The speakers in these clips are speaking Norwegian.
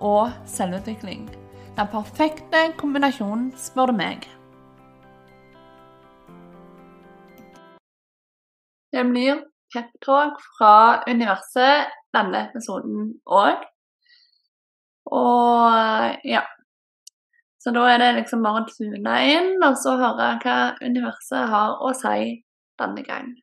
og selvutvikling. Den perfekte kombinasjonen, spør du meg. Det blir peptalk fra universet denne episoden òg. Og ja. Så da er det liksom bare å tune inn og så høre hva universet har å si denne gang.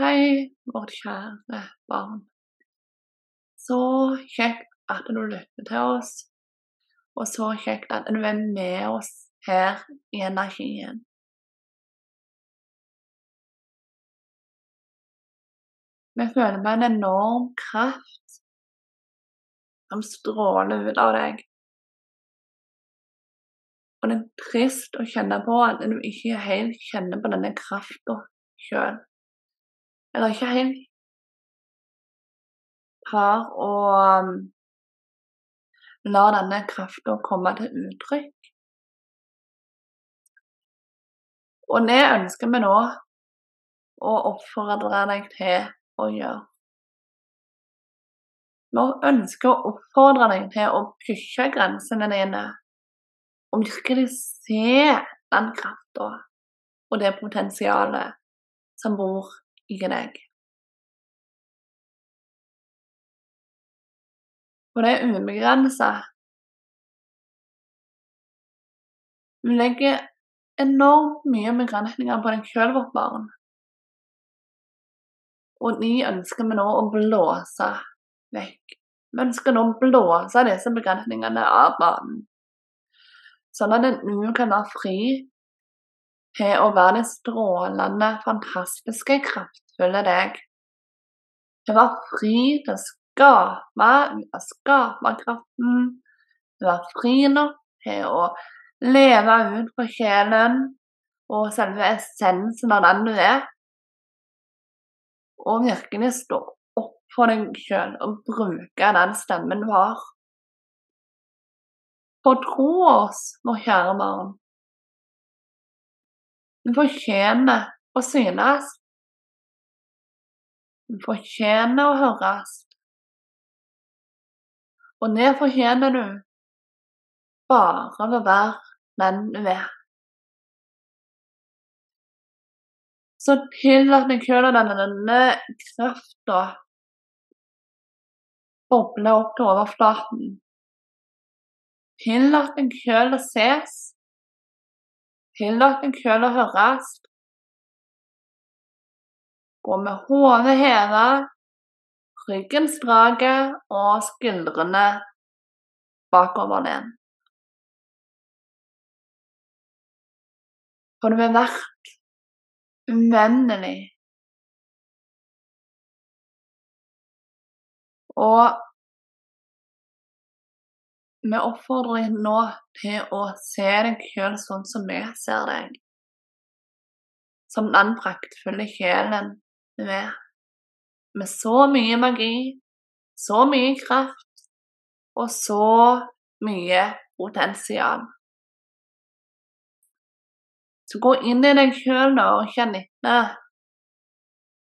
Hei, vårt kjære barn. Så kjekt at du lytter til oss, og så kjekt at du er med oss her i energien. Vi føler med en enorm kraft som stråler ut av deg. Og det er trist å kjenne på at du ikke helt kjenner på denne krafta sjøl eller ikke helt klar å um, la denne krafta komme til uttrykk. Og det ønsker vi nå å oppfordre deg til å gjøre. Vi ønsker å oppfordre deg til å pushe grensene dine og virkelig se den krafta og det potensialet som bor i deg. Og det er ubegrensa. Vi legger enormt mye begrensninger på deg sjøl, vårt barn. Og de ønsker vi nå å blåse vekk. Vi ønsker nå å blåse disse begrensningene av banen, sånn at du kan være fri til å være det strålende, fantastiske, kraftfulle deg. Det var fri til å skape skaperkraften. Du var fri nok til å leve ut fra sjelen og selve essensen av den du er. Og virkelig stå opp for deg sjøl og bruke den stemmen du har. For tro oss, vår kjære barn, du fortjener å synes. Du fortjener å høres. Og det fortjener du bare ved å være den du er. Så tillat deg sjøl at denne krafta bobler opp til overflaten. Tillat deg sjøl å ses Tillat dere sjøl å høres. Gå med hodet hevet, ryggen strak og skuldrene bakoverlent. For du er verdt uendelig. Og vi oppfordrer deg nå til å se deg sjøl sånn som vi ser deg. Som den praktfulle sjelen du er. Med så mye magi, så mye kraft og så mye potensial. Så gå inn i deg sjøl og kjenn etter.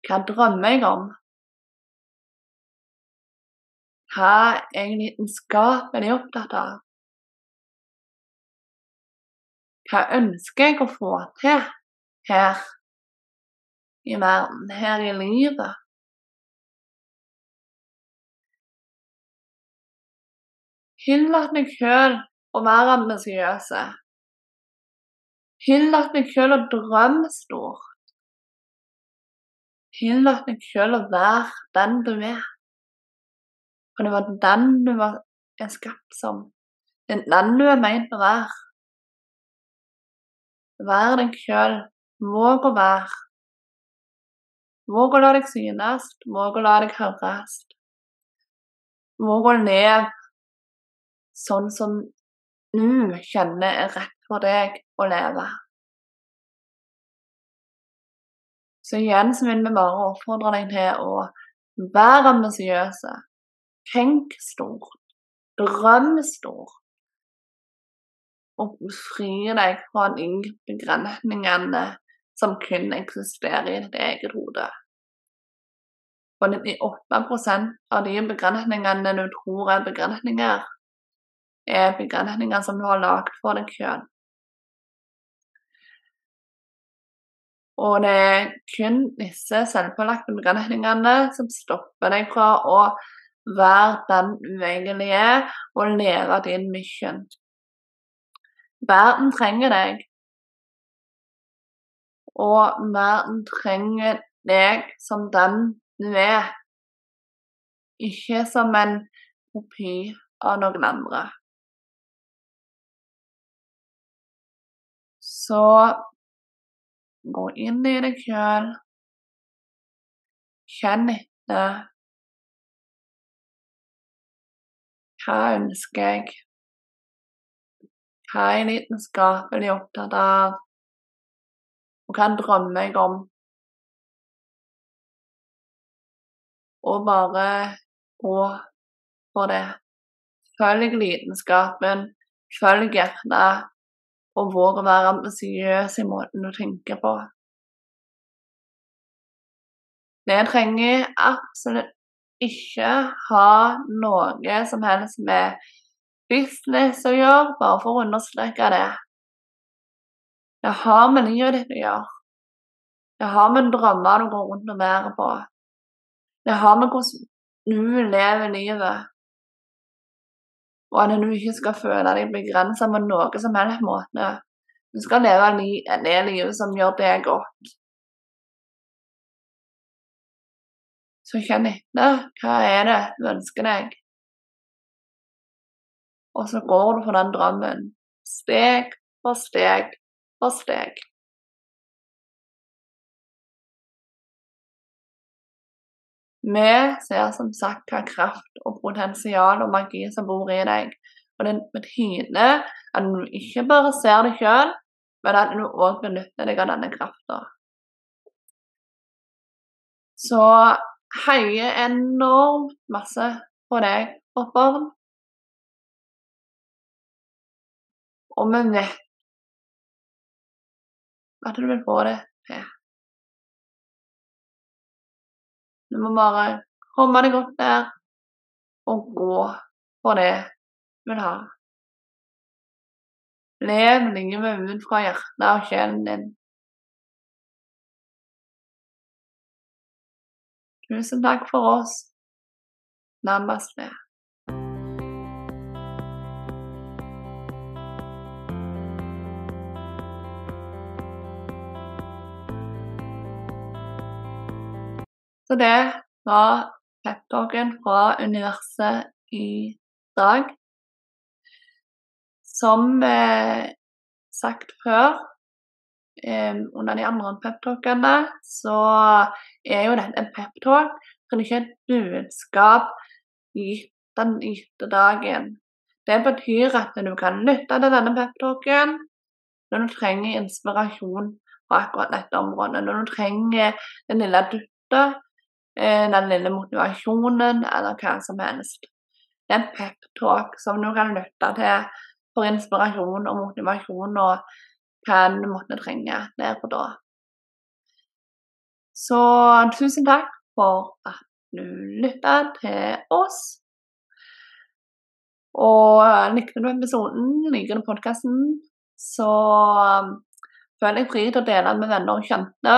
Hva drømmer jeg om? Hva er jeg er opptatt av? Hva ønsker jeg å få til her i verden, her i livet? Tillat deg sjøl å være ambisiøs. Tillat deg sjøl å drømme stort. Tillat deg sjøl å være den du er. For det var den du var skapt som. Den du er meint å være. Vær deg sjøl. Våg å være. Våg å la deg synes. Våg å la deg høres. Våg å leve sånn som du kjenner er rett for deg å leve. Så igjen så vil vi bare oppfordre deg til å være ambisiøse. Tenk stort. Drøm stort. Og fri deg fra de begrensningene som kun eksisterer i ditt eget hode. For 98 av de begrensningene du tror er begrensninger, er begrensninger som du har lagd for deg sjøl. Og det er kun disse selvpålagte begrensningene som stopper deg fra å være den er, og lære din mission. Verden trenger deg. Og verden trenger deg som den du er. Ikke som en kopi av noen andre. Så Gå inn i deg sjøl. Kjenn etter. Hva ønsker jeg? Hva er lidenskapelig opptatt av? Og hva drømmer jeg om? Og bare gå for det. Følg lidenskapen, følg hjertet, og våg å være ambisiøs i måten du tenker på. Det trenger absolutt ikke ha noe som helst med business å gjøre, bare for å understreke det. Det har med livet ditt å gjøre. Det har med drømmer du går rundt og bærer på. Det har med hvordan du lever livet og at du ikke skal føle deg begrensa med noe som helst måte. Du skal leve det livet som gjør deg godt. Så kjenn etter. Hva er det du ønsker deg? Og så går du for den drømmen. Steg for steg for steg. Vi ser som sagt hva kraft og potensial og magi som bor i deg. Og det betyr at du ikke bare ser det sjøl, men at du òg benytter deg av denne krafta. Så heier enormt masse på deg, Hopper'n. Og vi vet at du vil få det til. Du må bare komme deg opp der og gå for det du vil ha. Lev livet ut fra hjertet og sjelen din. Tusen takk for oss. Namaste. Så det var peptalken fra universet i dag. Som eh, sagt før, under de andre peptalkene, så er jo dette en peptalk, men ikke et budskap gitt den gitte dagen. Det betyr at du kan lytte til denne peptalken når du trenger inspirasjon på akkurat dette området. Når du trenger den lille dutta Eh, den lille motivasjonen eller hva som helst. Det er en peptalk som du kan lytte til for inspirasjon og motivasjon og hva du måtte trenge der og da. Så tusen takk for at du lytta til oss. Og likte du episoden, liker du podkasten, så føler jeg fri til å dele med venner og kjente.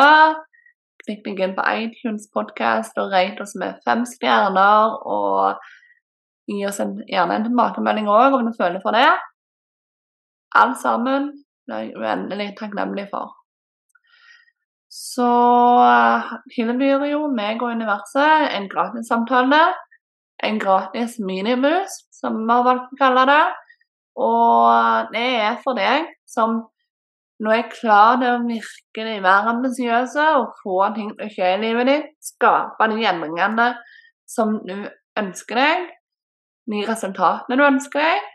Klikk deg inn på iTunes podkast og rate oss med fem stjerner. Og gi oss en, gjerne en tilbakemelding òg om du føler for det. Alt sammen blir jeg uendelig takknemlig for. Så tilbyr jo meg og universet en gratis samtale, En gratis miniboost, som vi har valgt å kalle det. Og det er for deg som Nå er klar til å virkelig være ambisiøs og få ting til å skje i livet ditt. Skape de endringene som du ønsker deg. De resultatene du ønsker deg.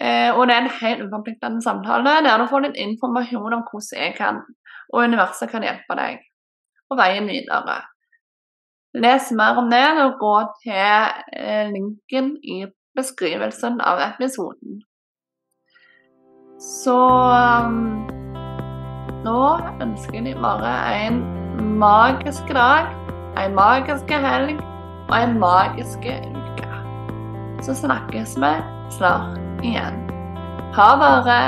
Eh, og det er en helt uforpliktende samtale der du får litt informasjon om hvordan jeg kan, og universet kan hjelpe deg på veien videre. Les mer om det og gå til eh, linken i beskrivelsen av episoden. Så um, nå ønsker jeg bare en magisk dag, en magisk helg og en magisk uke. Så snakkes vi snart igjen. Ha vare,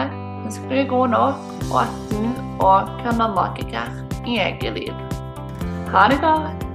husk du er god nok, og at du òg kan være magiker i eget liv. Ha det godt.